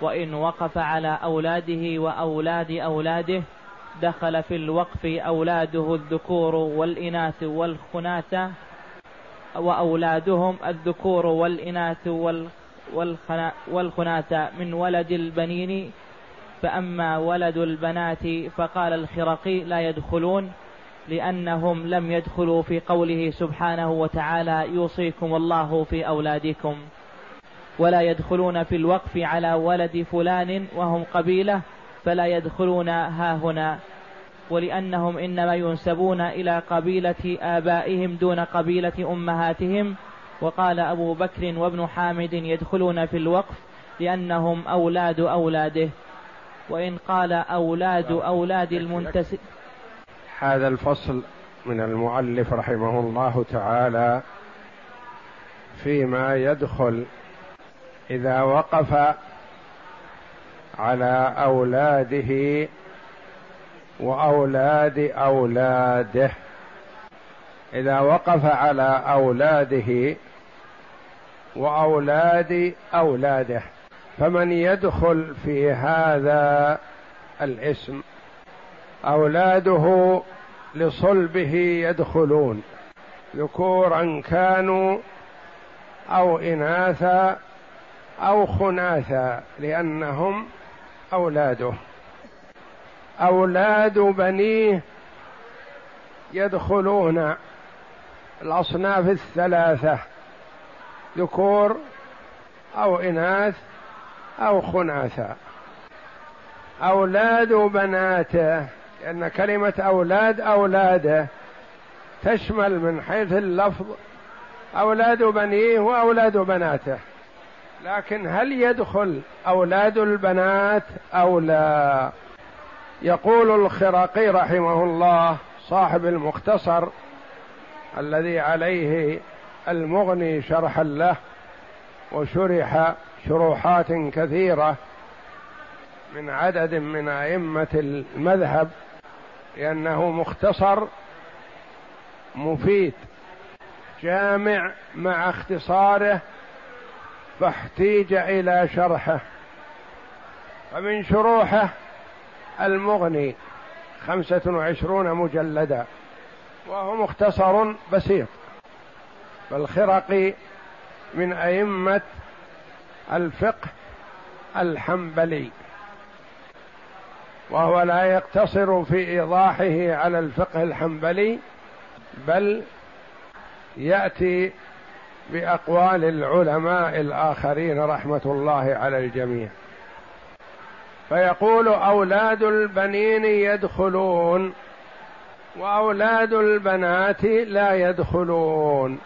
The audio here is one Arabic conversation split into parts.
وإن وقف على أولاده وأولاد أولاده دخل في الوقف أولاده الذكور والإناث والخناثة وأولادهم الذكور والإناث والخناثة من ولد البنين. فأما ولد البنات فقال الخرقي لا يدخلون لأنهم لم يدخلوا في قوله سبحانه وتعالى يوصيكم الله في أولادكم. ولا يدخلون في الوقف على ولد فلان وهم قبيلة فلا يدخلون ها هنا. ولأنهم إنما ينسبون إلى قبيلة آبائهم دون قبيلة أمهاتهم. وقال أبو بكر وابن حامد يدخلون في الوقف لأنهم أولاد أولاده. وإن قال أولاد أولاد المنتسب هذا الفصل من المؤلف رحمه الله تعالى فيما يدخل إذا وقف على أولاده وأولاد أولاده. إذا وقف على أولاده وأولاد أولاده فمن يدخل في هذا الاسم أولاده لصلبه يدخلون ذكورا كانوا أو إناثا أو خناثا لأنهم أولاده. أولاد بنيه يدخلون الأصناف الثلاثة ذكور أو إناث أو خناثا أولاد بناته لأن كلمة أولاد أولاده تشمل من حيث اللفظ أولاد بنيه وأولاد بناته. لكن هل يدخل أولاد البنات أو لا؟ يقول الخراقي رحمه الله صاحب المختصر الذي عليه المغني شرحا له وشرح شروحات كثيرة من عدد من أئمة المذهب لأنه مختصر مفيد جامع مع اختصاره فاحتيج إلى شرحه. فمن شروحه المغني خمسة وعشرون مجلدا وهو مختصر بسيط. فالخرقي من أئمة الفقه الحنبلي وهو لا يقتصر في إيضاحه على الفقه الحنبلي بل يأتي بأقوال العلماء الآخرين رحمة الله على الجميع. فيقول أولاد البنين يدخلون وأولاد البنات لا يدخلون.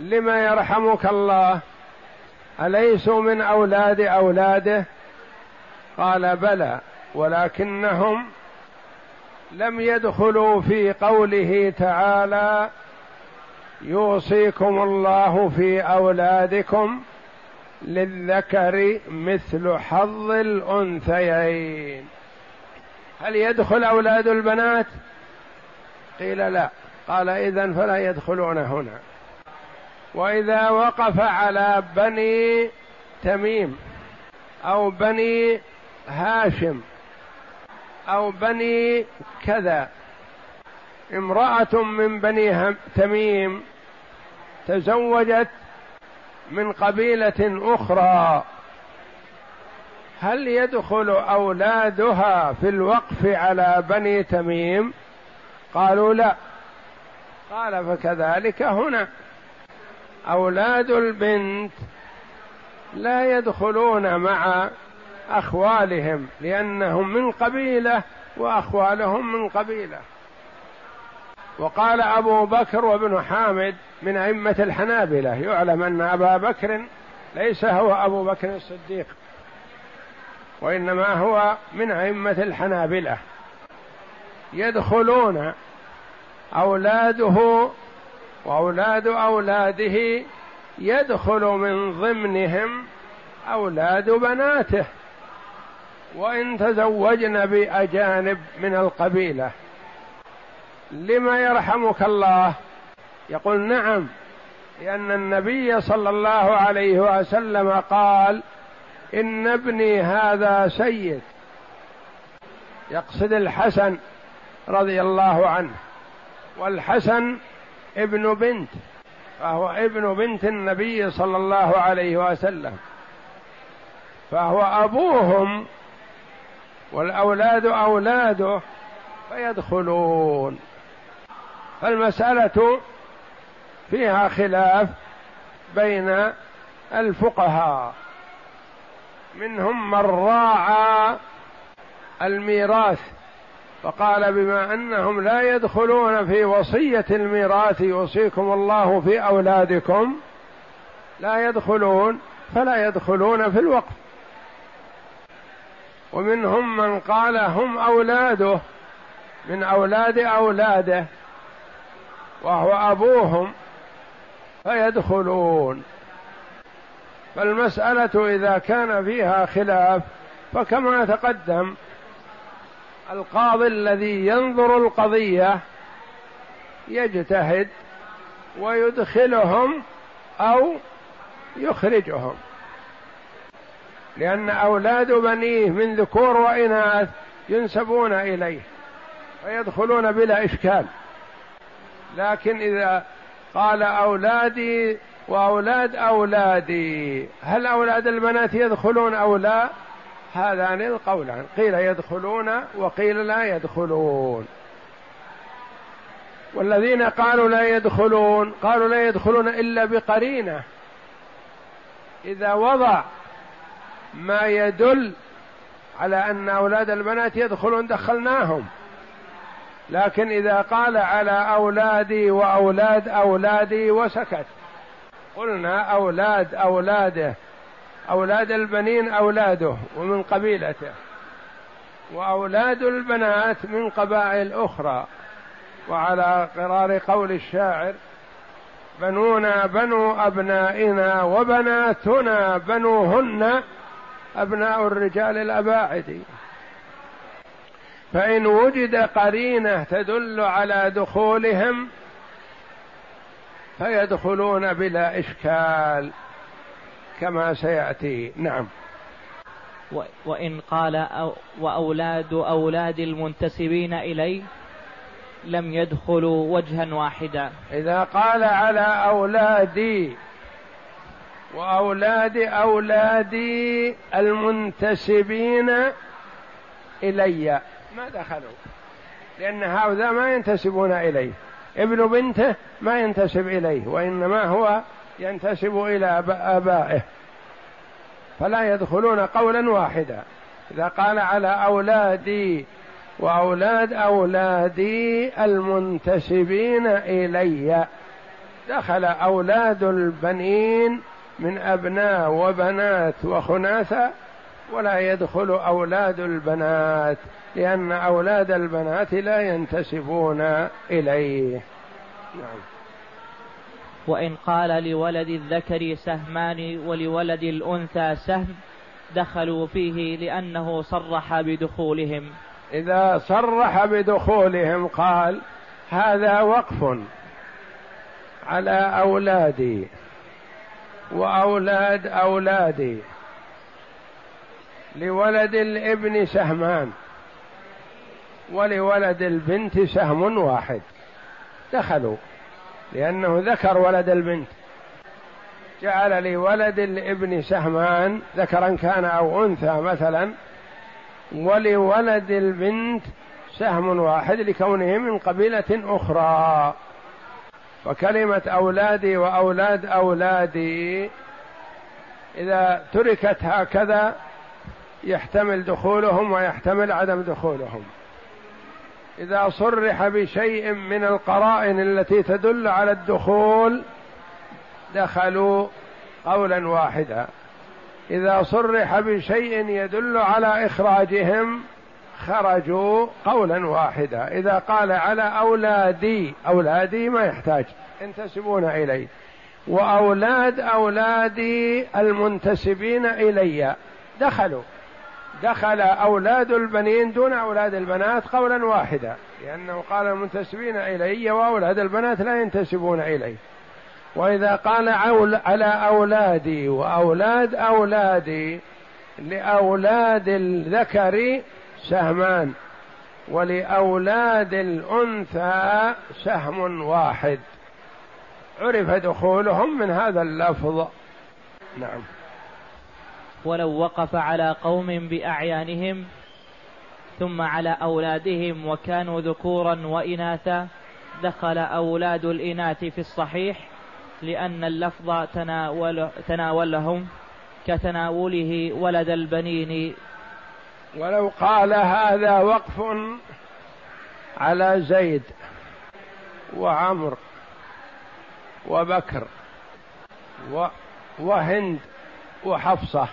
لما يرحمك الله؟ اليسوا من أولاد أولاده؟ قال بلى ولكنهم لم يدخلوا في قوله تعالى يوصيكم الله في أولادكم للذكر مثل حظ الأنثيين. هل يدخل أولاد البنات؟ قيل لا. قال اذا فلا يدخلون هنا. وإذا وقف على بني تميم أو بني هاشم أو بني كذا امرأة من بني تميم تزوجت من قبيلة أخرى. هل يدخل أولادها في الوقف على بني تميم؟ قالوا لا. قال فكذلك هنا. أولاد البنت لا يدخلون مع أخوالهم لأنهم من قبيلة وأخوالهم من قبيلة. وقال أبو بكر وابن حامد من أئمة الحنابلة يعلم أن أبا بكر ليس هو أبو بكر الصديق وإنما هو من أئمة الحنابلة يدخلون أولاده وأولاد أولاده يدخل من ضمنهم أولاد بناته وإن تزوجن بأجانب من القبيلة. لما يرحمك الله. يقول نعم لأن النبي صلى الله عليه وسلم قال إن ابني هذا سيد. يقصد الحسن رضي الله عنه والحسن ابن بنت فهو ابن بنت النبي صلى الله عليه وسلم. فهو أبوهم والأولاد أولاده فيدخلون. فالمسألة فيها خلاف بين الفقهاء. منهم من راعى الميراث فقال بما أنهم لا يدخلون في وصية الميراث يوصيكم الله في أولادكم لا يدخلون فلا يدخلون في الوقف. ومنهم من قال هم أولاده من أولاد أولاده. وهو أبوهم فيدخلون. فالمسألة إذا كان فيها خلاف فكما تقدم القاضي الذي ينظر القضية يجتهد ويدخلهم أو يخرجهم. لأن أولاد بنيه من ذكور وإناث ينسبون إليه فيدخلون بلا إشكال. لكن إذا قال أولادي وأولاد أولادي هل أولاد البنات يدخلون أو لا؟ هذان القولان قيل يدخلون وقيل لا يدخلون. والذين قالوا لا يدخلون قالوا لا يدخلون إلا بقرينة. إذا وضع ما يدل على أن أولاد البنات يدخلون دخلناهم. لكن إذا قال على أولادي وأولاد أولادي وسكت. قلنا أولاد أولاده أولاد البنين أولاده ومن قبيلته وأولاد البنات من قبائل أخرى. وعلى قرار قول الشاعر بنونا بنو أبنائنا وبناتنا بنوهن أبناء الرجال الأباعد. فإن وجد قرينة تدل على دخولهم فيدخلون بلا إشكال كما سيأتي. نعم. وإن قال أو وأولاد أولاد المنتسبين إليه لم يدخلوا وجها واحدا. إذا قال على أولادي وأولاد أولادي المنتسبين إلي ما دخلوا. لأن هؤلاء ما ينتسبون إليه. ابن بنته ما ينتسب إليه وإنما هو ينتسب إلى آبائه. فلا يدخلون قولا واحدا. إذا قال على أولادي وأولاد أولادي المنتسبين إلي. دخل أولاد البنين من أبناء وبنات وخناثة ولا يدخل أولاد البنات لأن أولاد البنات لا ينتسبون إليه. نعم. وإن قال لولد الذكر سهمان ولولد الأنثى سهم دخلوا فيه لأنه صرح بدخولهم. إذا صرح بدخولهم قال هذا وقف على أولادي وأولاد أولادي. لولد الابن سهمان ولولد البنت سهم واحد. دخلوا لأنه ذكر ولد البنت. جعل لولد الابن سهمان ذكرا كان أو أنثى مثلا ولولد البنت سهم واحد لكونه من قبيلة أخرى. وكلمة أولادي وأولاد أولادي إذا تركت هكذا يحتمل دخولهم ويحتمل عدم دخولهم. إذا صرح بشيء من القرائن التي تدل على الدخول دخلوا قولا واحدا. إذا صرح بشيء يدل على إخراجهم خرجوا قولا واحدا. إذا قال على أولادي أولادي ما يحتاج ينتسبون إليه وأولاد أولادي المنتسبين إلي دخلوا. دخل أولاد البنين دون أولاد البنات قولا واحدا لأنه قال المنتسبين إلي وأولاد البنات لا ينتسبون إلي. وإذا قال على أولادي وأولاد أولادي لأولاد الذكر سهمان ولأولاد الأنثى سهم واحد. عرف دخولهم من هذا اللفظ. نعم. ولو وقف على قوم بأعيانهم ثم على أولادهم وكانوا ذكورا وإناثا دخل أولاد الإناث في الصحيح لأن اللفظ تناول تناولهم كتناوله ولد البنين. ولو قال هذا وقف على زيد وعمر وبكر وهند وحفصة.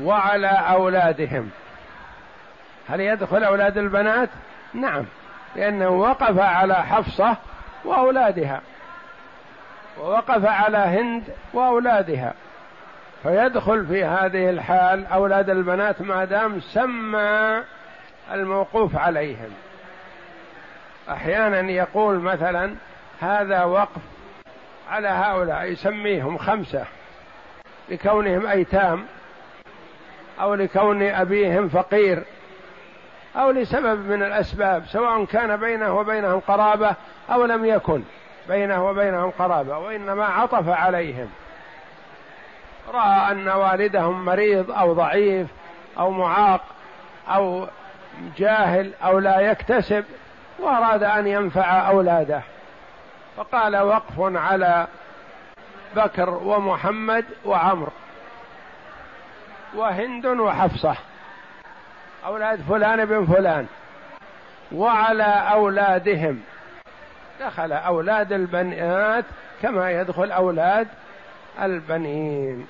وعلى أولادهم. هل يدخل أولاد البنات؟ نعم لأنه وقف على حفصة وأولادها ووقف على هند وأولادها. فيدخل في هذه الحال أولاد البنات ما دام سمى الموقوف عليهم. أحيانا يقول مثلا هذا وقف على هؤلاء يسميهم خمسة لكونهم أيتام. أو لكون أبيهم فقير أو لسبب من الأسباب سواء كان بينه وبينهم قرابة أو لم يكن بينه وبينهم قرابة وإنما عطف عليهم. رأى أن والدهم مريض أو ضعيف أو معاق أو جاهل أو لا يكتسب وأراد أن ينفع أولاده. فقال وقف على بكر ومحمد وعمر وهند وحفصة. أولاد فلان بن فلان. وعلى أولادهم. دخل أولاد البنات كما يدخل أولاد البنين.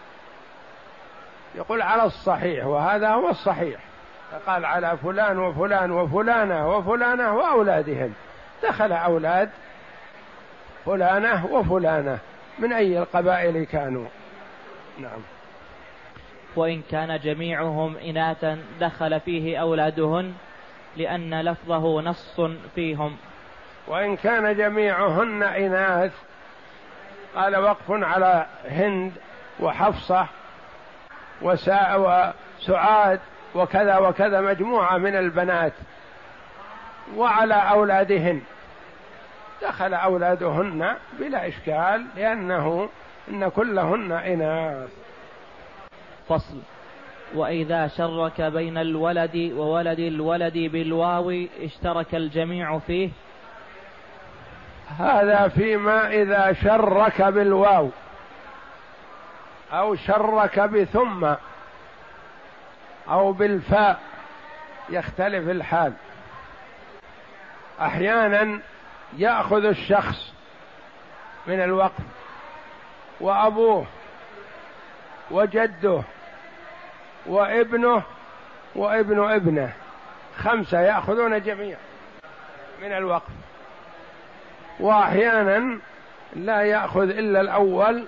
يقول على الصحيح وهذا هو الصحيح. فقال على فلان وفلان وفلانة وفلانة وأولادهم. دخل أولاد فلانة وفلانة. من أي القبائل كانوا؟ نعم. وإن كان جميعهم إناثا دخل فيه أولادهن لأن لفظه نص فيهم. وإن كان جميعهن إناث قال وقف على هند وحفصة وسعاد وكذا وكذا مجموعة من البنات وعلى أولادهن. دخل أولادهن بلا إشكال لأنه إن كلهن إناث. فصل. وإذا شرك بين الولد وولد الولد بالواو اشترك الجميع فيه. هذا فيما إذا شرك بالواو أو شرك بثم أو بالفاء يختلف الحال. أحيانا يأخذ الشخص من الوقف وأبوه وجده وابنه وابن ابنه خمسة يأخذون جميع من الوقف. وأحيانا لا يأخذ إلا الأول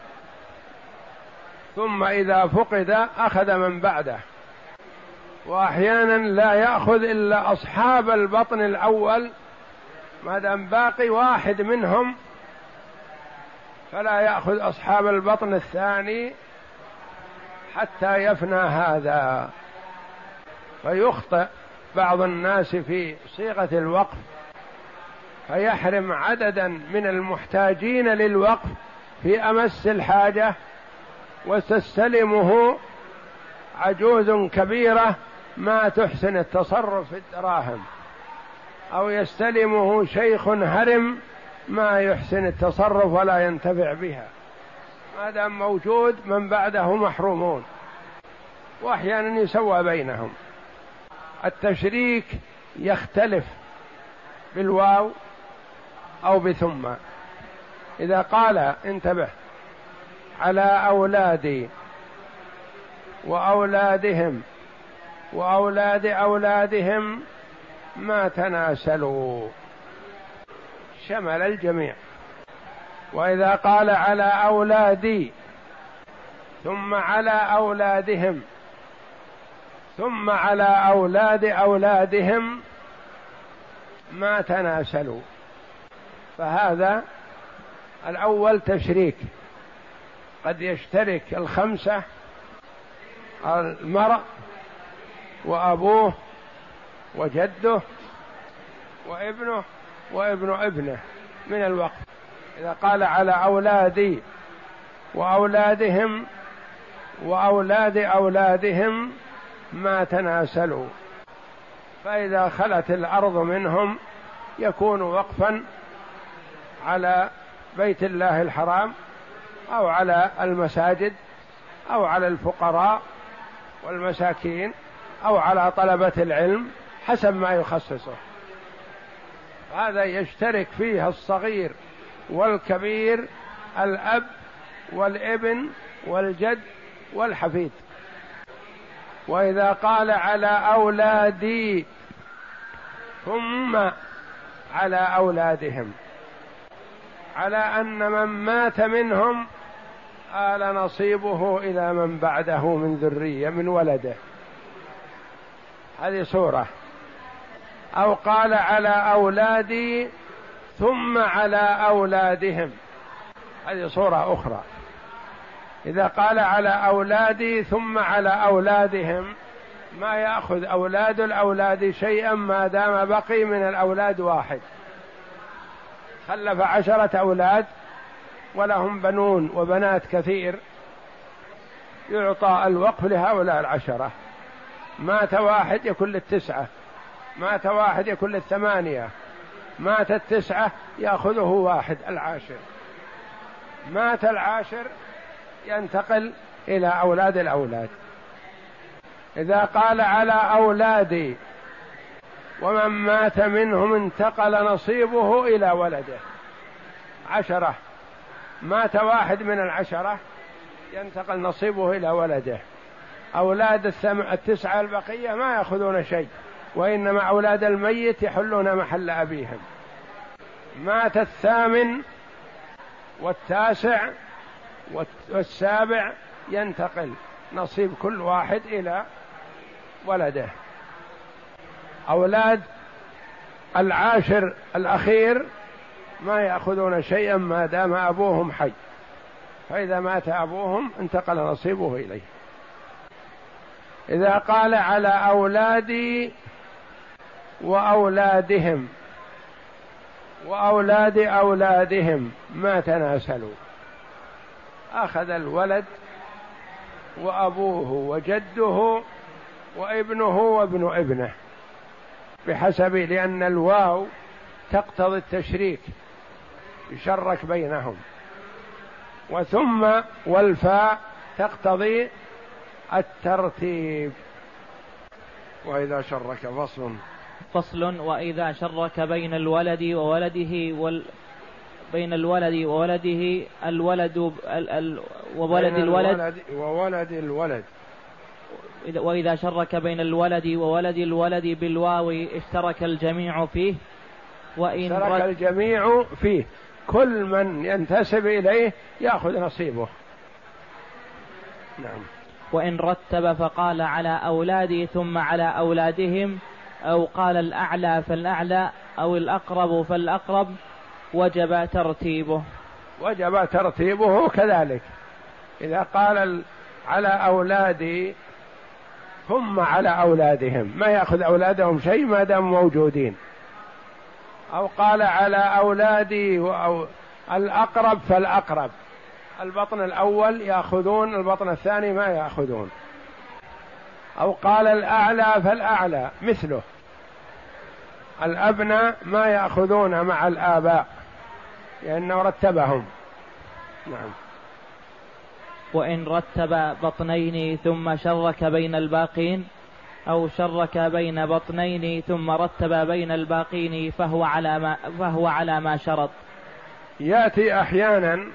ثم إذا فقد أخذ من بعده. وأحيانا لا يأخذ إلا أصحاب البطن الأول ما دام باقي واحد منهم فلا يأخذ أصحاب البطن الثاني حتى يفنى هذا. فيخطئ بعض الناس في صيغة الوقف فيحرم عددا من المحتاجين للوقف في أمس الحاجة وتستلمه عجوز كبيرة ما تحسن التصرف في الدراهم أو يستلمه شيخ هرم ما يحسن التصرف ولا ينتفع بها. ما دام موجود من بعده محرومون واحيانا يسوى بينهم. التشريك يختلف بالواو أو بثم. إذا قال انتبه على أولادي وأولادهم وأولاد أولادهم ما تناسلوا. شمل الجميع. وإذا قال على أولادي ثم على أولادهم ثم على أولاد أولادهم ما تناسلوا. فهذا الأول تشريك. قد يشترك الخمسة المرء وأبوه وجده وابنه وابن ابنه من الوقت. إذا قال على أولادي وأولادهم وأولاد أولادهم ما تناسلوا. فإذا خلت الأرض منهم يكون وقفا على بيت الله الحرام أو على المساجد أو على الفقراء والمساكين أو على طلبة العلم حسب ما يخصصه. هذا يشترك فيه الصغير والكبير الأب والابن والجد والحفيد. وإذا قال على أولادي ثم على أولادهم. على أن من مات منهم آل نصيبه إلى من بعده من ذرية من ولده. هذه صورة. أو قال على أولادي ثم على أولادهم. هذه صورة أخرى. إذا قال على أولادي ثم على أولادهم ما يأخذ أولاد الأولاد شيئا ما دام بقي من الأولاد واحد. خلف عشرة أولاد ولهم بنون وبنات كثير. يعطى الوقف لهؤلاء العشرة. مات واحد يكون للتسعة. مات واحد يكون للثمانية. مات التسعة يأخذه واحد العاشر. مات العاشر ينتقل إلى أولاد الأولاد. إذا قال على أولادي ومن مات منهم انتقل نصيبه إلى ولده. عشرة. مات واحد من العشرة ينتقل نصيبه إلى ولده. أولاد التسعة البقية ما يأخذون شيء وإنما أولاد الميت يحلون محل أبيهم. مات الثامن والتاسع والسابع ينتقل. نصيب كل واحد إلى ولده. أولاد العاشر الأخير ما يأخذون شيئا ما دام أبوهم حي. فإذا مات أبوهم انتقل نصيبه إليه. إذا قال على أولادي وأولادهم. وأولاد أولادهم ما تناسلوا. أخذ الولد وأبوه وجده وابنه وابن ابنه بحسب لأن الواو تقتضي التشريك يشرك بينهم. وثم والفاء تقتضي الترتيب. وإذا شرك فصل. فصل وإذا شرك بين الولد وولده وال بين الولد وولده الولد ال... ال... وولد الولد. وولد الولد. وإذا شرك بين الولد وولد الولد بالواو اشترك الجميع فيه. وإن اشترك الجميع فيه. كل من ينتسب إليه يأخذ نصيبه. نعم. وإن رتب فقال على أولادي ثم على أولادهم. أو قال الأعلى فالأعلى أو الأقرب فالأقرب وجب ترتيبه. وجب ترتيبه كذلك. إذا قال على أولادي ثم على أولادهم. ما يأخذ أولادهم شيء ما دام موجودين. أو قال على أولادي أو الأقرب فالأقرب. البطن الأول يأخذون البطن الثاني ما يأخذون. أو قال الأعلى فالأعلى مثله. الأبناء ما يأخذون مع الآباء لأنه رتبهم. نعم. وإن رتب بطنين ثم شرك بين الباقين أو شرك بين بطنين ثم رتب بين الباقين فهو على ما فهو على ما شرط. يأتي أحيانا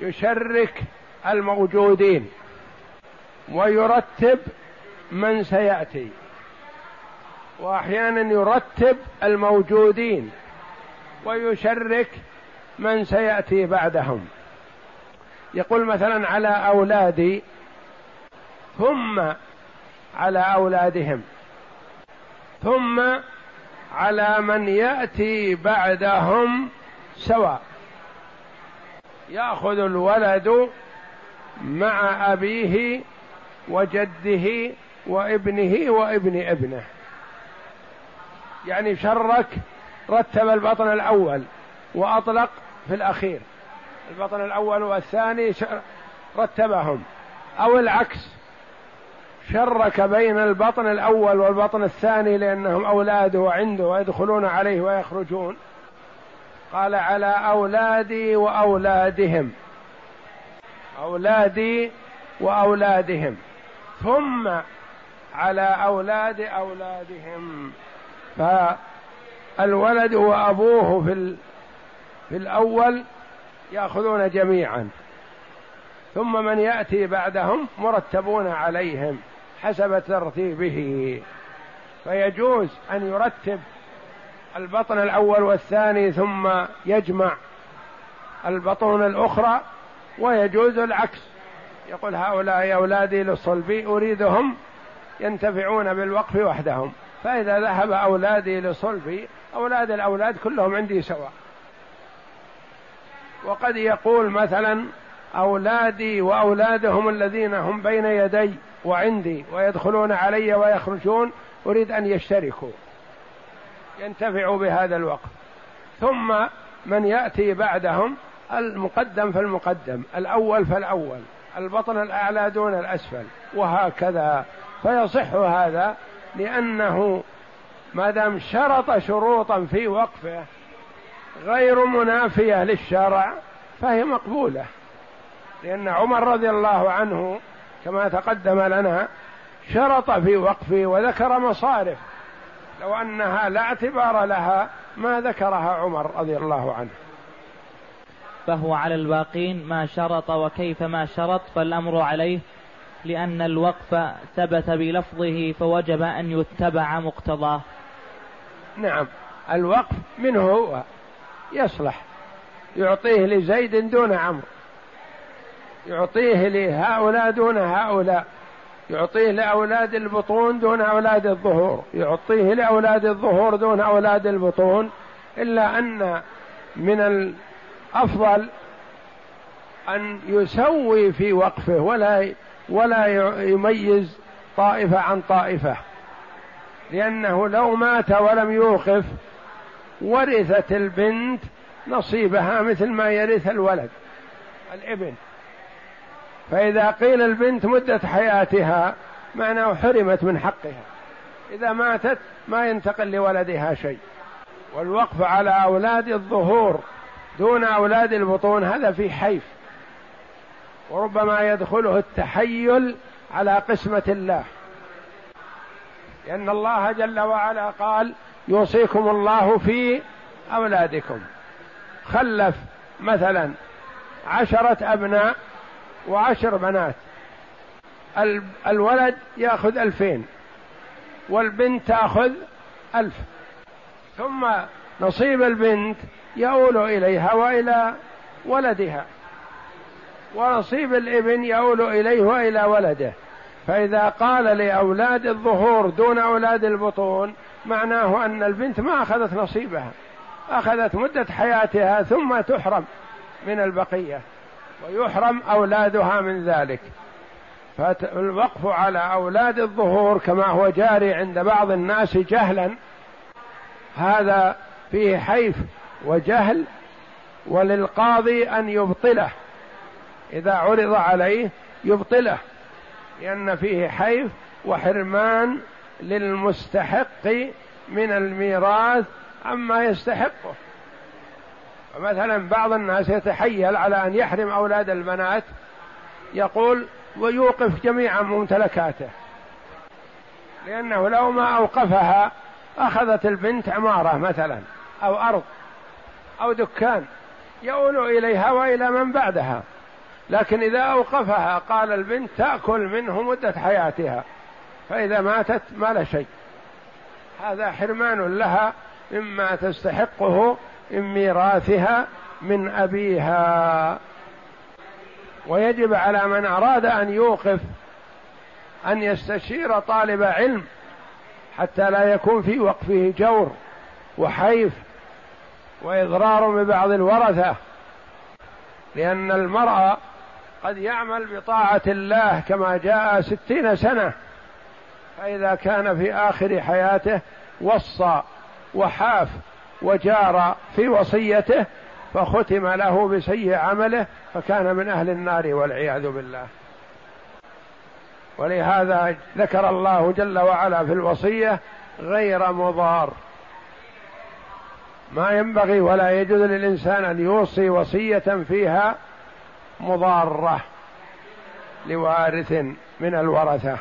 يشرك الموجودين ويرتب من سيأتي. وأحيانا يرتب الموجودين ويشرك من سيأتي بعدهم. يقول مثلا على أولادي ثم على أولادهم ثم على من يأتي بعدهم سواء. يأخذ الولد مع أبيه وجده وابنه وابن ابنه. يعني شرك رتب البطن الأول وأطلق في الأخير. البطن الأول والثاني رتبهم. أو العكس شرك بين البطن الأول والبطن الثاني لأنهم اولاده وعنده ويدخلون عليه ويخرجون. قال على أولادي وأولادهم. أولادي وأولادهم. ثم على أولاد أولادهم. فالولد وأبوه في في الأول يأخذون جميعا. ثم من يأتي بعدهم مرتبون عليهم حسب ترتيبه. فيجوز أن يرتب البطن الأول والثاني ثم يجمع البطون الأخرى ويجوز العكس. يقول هؤلاء أولادي لصلبي أريدهم ينتفعون بالوقف وحدهم. فإذا ذهب أولادي لصلبي أولاد الأولاد كلهم عندي سواء وقد يقول مثلا أولادي وأولادهم الذين هم بين يدي وعندي ويدخلون علي ويخرجون أريد أن يشتركوا. ينتفعوا بهذا الوقت. ثم من يأتي بعدهم المقدم فالمقدم الأول فالأول البطن الأعلى دون الأسفل وهكذا. فيصح هذا لأنه ما دام شرط شروطا في وقفه غير منافية للشرع فهي مقبولة. لأن عمر رضي الله عنه كما تقدم لنا شرط في وقفه وذكر مصارف. لو أنها لا اعتبار لها ما ذكرها عمر رضي الله عنه. فهو على الباقين ما شرط وكيف ما شرط فالأمر عليه لأن الوقف ثبت بلفظه فوجب أن يتبع مقتضاه. نعم الوقف منه هو يصلح. يعطيه لزيد دون عمرو. يعطيه لهؤلاء دون هؤلاء. يعطيه لأولاد البطون دون أولاد الظهور. يعطيه لأولاد الظهور دون أولاد البطون. إلا أن من الأفضل أن يسوي في وقفه ولا ولا يميز طائفة عن طائفة. لأنه لو مات ولم يوقف ورثت البنت نصيبها مثل ما يرث الولد الابن. فإذا قيل البنت مدة حياتها معناه حرمت من حقها. إذا ماتت ما ينتقل لولدها شيء. والوقف على أولاد الظهور دون أولاد البطون هذا في حيف. وربما يدخله التحيل على قسمة الله. لأن الله جل وعلا قال يوصيكم الله في أولادكم. خلف مثلا عشرة أبناء وعشر بنات. الولد يأخذ ألفين والبنت تأخذ ألف. ثم نصيب البنت يؤول إليها وإلى ولدها. ونصيب الإبن يؤول إليه وإلى ولده. فإذا قال لأولاد الظهور دون أولاد البطون معناه أن البنت ما أخذت نصيبها. أخذت مدة حياتها ثم تحرم من البقية ويحرم أولادها من ذلك. فالوقف على أولاد الظهور كما هو جاري عند بعض الناس جهلا هذا فيه حيف وجهل وللقاضي أن يبطله. إذا عرض عليه يبطله لأن فيه حيف وحرمان للمستحق من الميراث عما يستحقه. مثلا بعض الناس يتحيل على أن يحرم أولاد البنات يقول ويوقف جميع ممتلكاته. لأنه لو ما أوقفها أخذت البنت عمارة مثلا أو أرض أو دكان يؤول إليها وإلى من بعدها. لكن إذا أوقفها قال البنت تأكل منه مدة حياتها. فإذا ماتت ما لا شيء. هذا حرمان لها مما تستحقه من ميراثها من أبيها. ويجب على من أراد أن يوقف أن يستشير طالب علم حتى لا يكون في وقفه جور وحيف وإضرار ببعض الورثة. لأن المرأة قد يعمل بطاعة الله كما جاء ستين سنة فإذا كان في آخر حياته وصى وحاف وجار في وصيته فختم له بسيء عمله فكان من أهل النار والعياذ بالله. ولهذا ذكر الله جل وعلا في الوصية غير مضار. ما ينبغي ولا يجوز للإنسان أن يوصي وصية فيها مضارة لوارث من الورثة.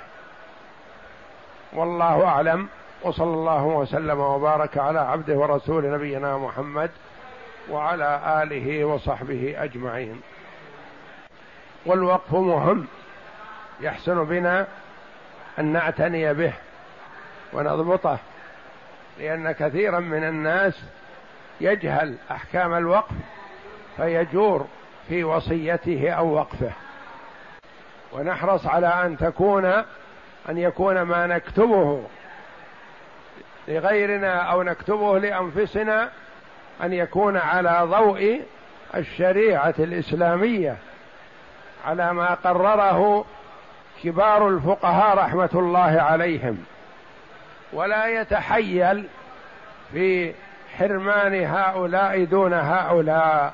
والله أعلم وصلى الله وسلم وبارك على عبده ورسول نبينا محمد وعلى آله وصحبه أجمعين. والوقف مهم يحسن بنا أن نعتني به ونضبطه لأن كثيرا من الناس يجهل أحكام الوقف فيجور في وصيته أو وقفه. ونحرص على أن تكون أن يكون ما نكتبه لغيرنا أو نكتبه لأنفسنا أن يكون على ضوء الشريعة الإسلامية. على ما قرره كبار الفقهاء رحمة الله عليهم. ولا يتحيل في حرمان هؤلاء دون هؤلاء.